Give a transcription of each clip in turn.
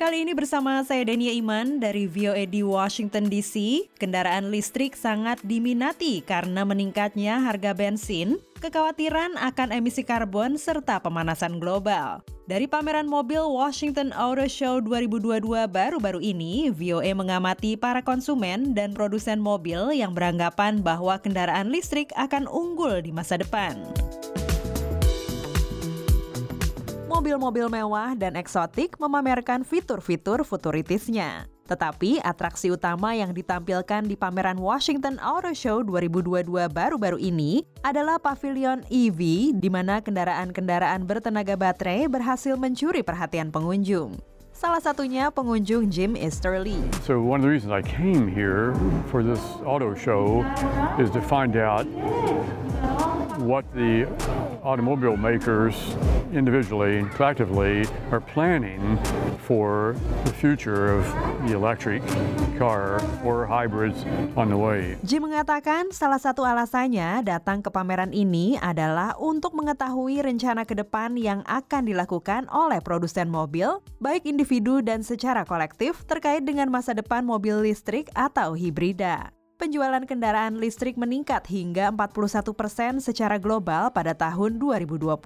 Kali ini bersama saya Dania Iman dari VOA di Washington DC. Kendaraan listrik sangat diminati karena meningkatnya harga bensin, kekhawatiran akan emisi karbon serta pemanasan global. Dari pameran mobil Washington Auto Show 2022 baru-baru ini, VOA mengamati para konsumen dan produsen mobil yang beranggapan bahwa kendaraan listrik akan unggul di masa depan mobil-mobil mewah dan eksotik memamerkan fitur-fitur futuritisnya. Tetapi atraksi utama yang ditampilkan di pameran Washington Auto Show 2022 baru-baru ini adalah pavilion EV di mana kendaraan-kendaraan bertenaga baterai berhasil mencuri perhatian pengunjung. Salah satunya pengunjung Jim Easterly. So one of the reasons I came here for this auto show is to find out what the automobile makers individually and collectively are planning for the future of the electric car or hybrids on the way. Jim mengatakan salah satu alasannya datang ke pameran ini adalah untuk mengetahui rencana ke depan yang akan dilakukan oleh produsen mobil, baik individu dan secara kolektif terkait dengan masa depan mobil listrik atau hibrida penjualan kendaraan listrik meningkat hingga 41 persen secara global pada tahun 2020.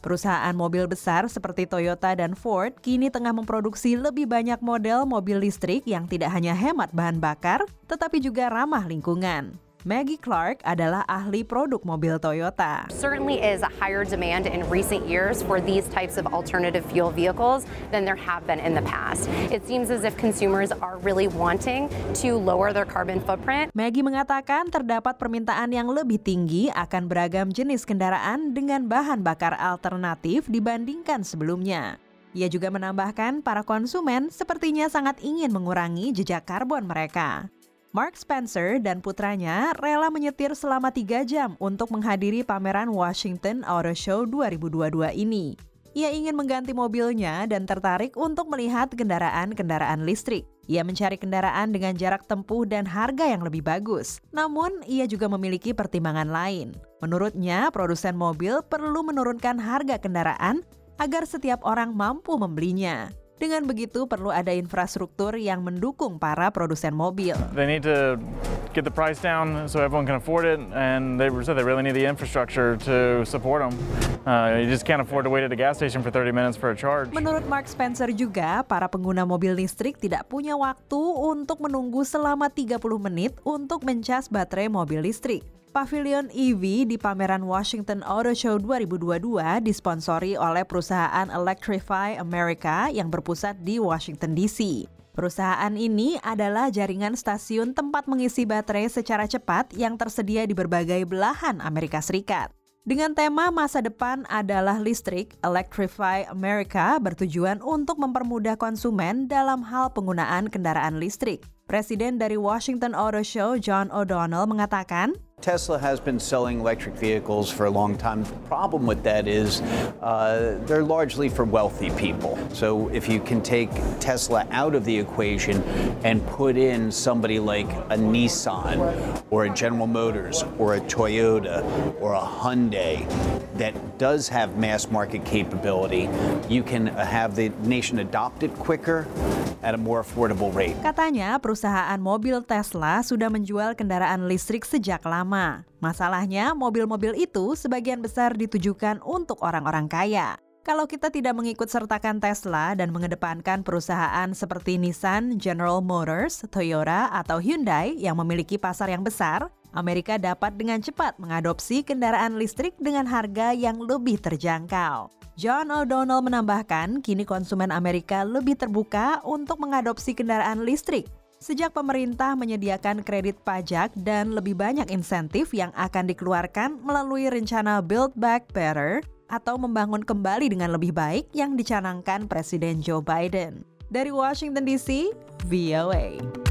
Perusahaan mobil besar seperti Toyota dan Ford kini tengah memproduksi lebih banyak model mobil listrik yang tidak hanya hemat bahan bakar, tetapi juga ramah lingkungan. Maggie Clark adalah ahli produk mobil Toyota. Certainly is a higher demand in recent years for these types of alternative fuel vehicles than there have been in the past. It seems as if consumers are really wanting to lower their carbon footprint. Maggie mengatakan terdapat permintaan yang lebih tinggi akan beragam jenis kendaraan dengan bahan bakar alternatif dibandingkan sebelumnya. Ia juga menambahkan para konsumen sepertinya sangat ingin mengurangi jejak karbon mereka. Mark Spencer dan putranya rela menyetir selama tiga jam untuk menghadiri pameran Washington Auto Show 2022 ini. Ia ingin mengganti mobilnya dan tertarik untuk melihat kendaraan-kendaraan listrik. Ia mencari kendaraan dengan jarak tempuh dan harga yang lebih bagus. Namun, ia juga memiliki pertimbangan lain. Menurutnya, produsen mobil perlu menurunkan harga kendaraan agar setiap orang mampu membelinya. Dengan begitu perlu ada infrastruktur yang mendukung para produsen mobil. They need to get the price down so everyone can afford it, and they said they really need the infrastructure to support them. Uh, you just can't afford to wait at a gas station for 30 minutes for a charge. Menurut Mark Spencer juga, para pengguna mobil listrik tidak punya waktu untuk menunggu selama 30 menit untuk mencas baterai mobil listrik. Pavilion EV di pameran Washington Auto Show 2022 disponsori oleh perusahaan Electrify America yang berpusat di Washington DC. Perusahaan ini adalah jaringan stasiun tempat mengisi baterai secara cepat yang tersedia di berbagai belahan Amerika Serikat. Dengan tema masa depan adalah listrik, Electrify America bertujuan untuk mempermudah konsumen dalam hal penggunaan kendaraan listrik. Presiden dari Washington Auto Show, John O'Donnell, mengatakan, Tesla has been selling electric vehicles for a long time. The problem with that is uh, they're largely for wealthy people. So if you can take Tesla out of the equation and put in somebody like a Nissan or a General Motors or a Toyota or a Hyundai that does have mass market capability, you can have the nation adopt it quicker at a more affordable rate. Katanya perusahaan mobil Tesla sudah menjual kendaraan listrik sejak lama Masalahnya, mobil-mobil itu sebagian besar ditujukan untuk orang-orang kaya. Kalau kita tidak mengikut sertakan Tesla dan mengedepankan perusahaan seperti Nissan, General Motors, Toyota, atau Hyundai yang memiliki pasar yang besar, Amerika dapat dengan cepat mengadopsi kendaraan listrik dengan harga yang lebih terjangkau. John O'Donnell menambahkan, kini konsumen Amerika lebih terbuka untuk mengadopsi kendaraan listrik Sejak pemerintah menyediakan kredit pajak dan lebih banyak insentif yang akan dikeluarkan melalui rencana Build Back Better atau membangun kembali dengan lebih baik yang dicanangkan Presiden Joe Biden. Dari Washington DC, VOA.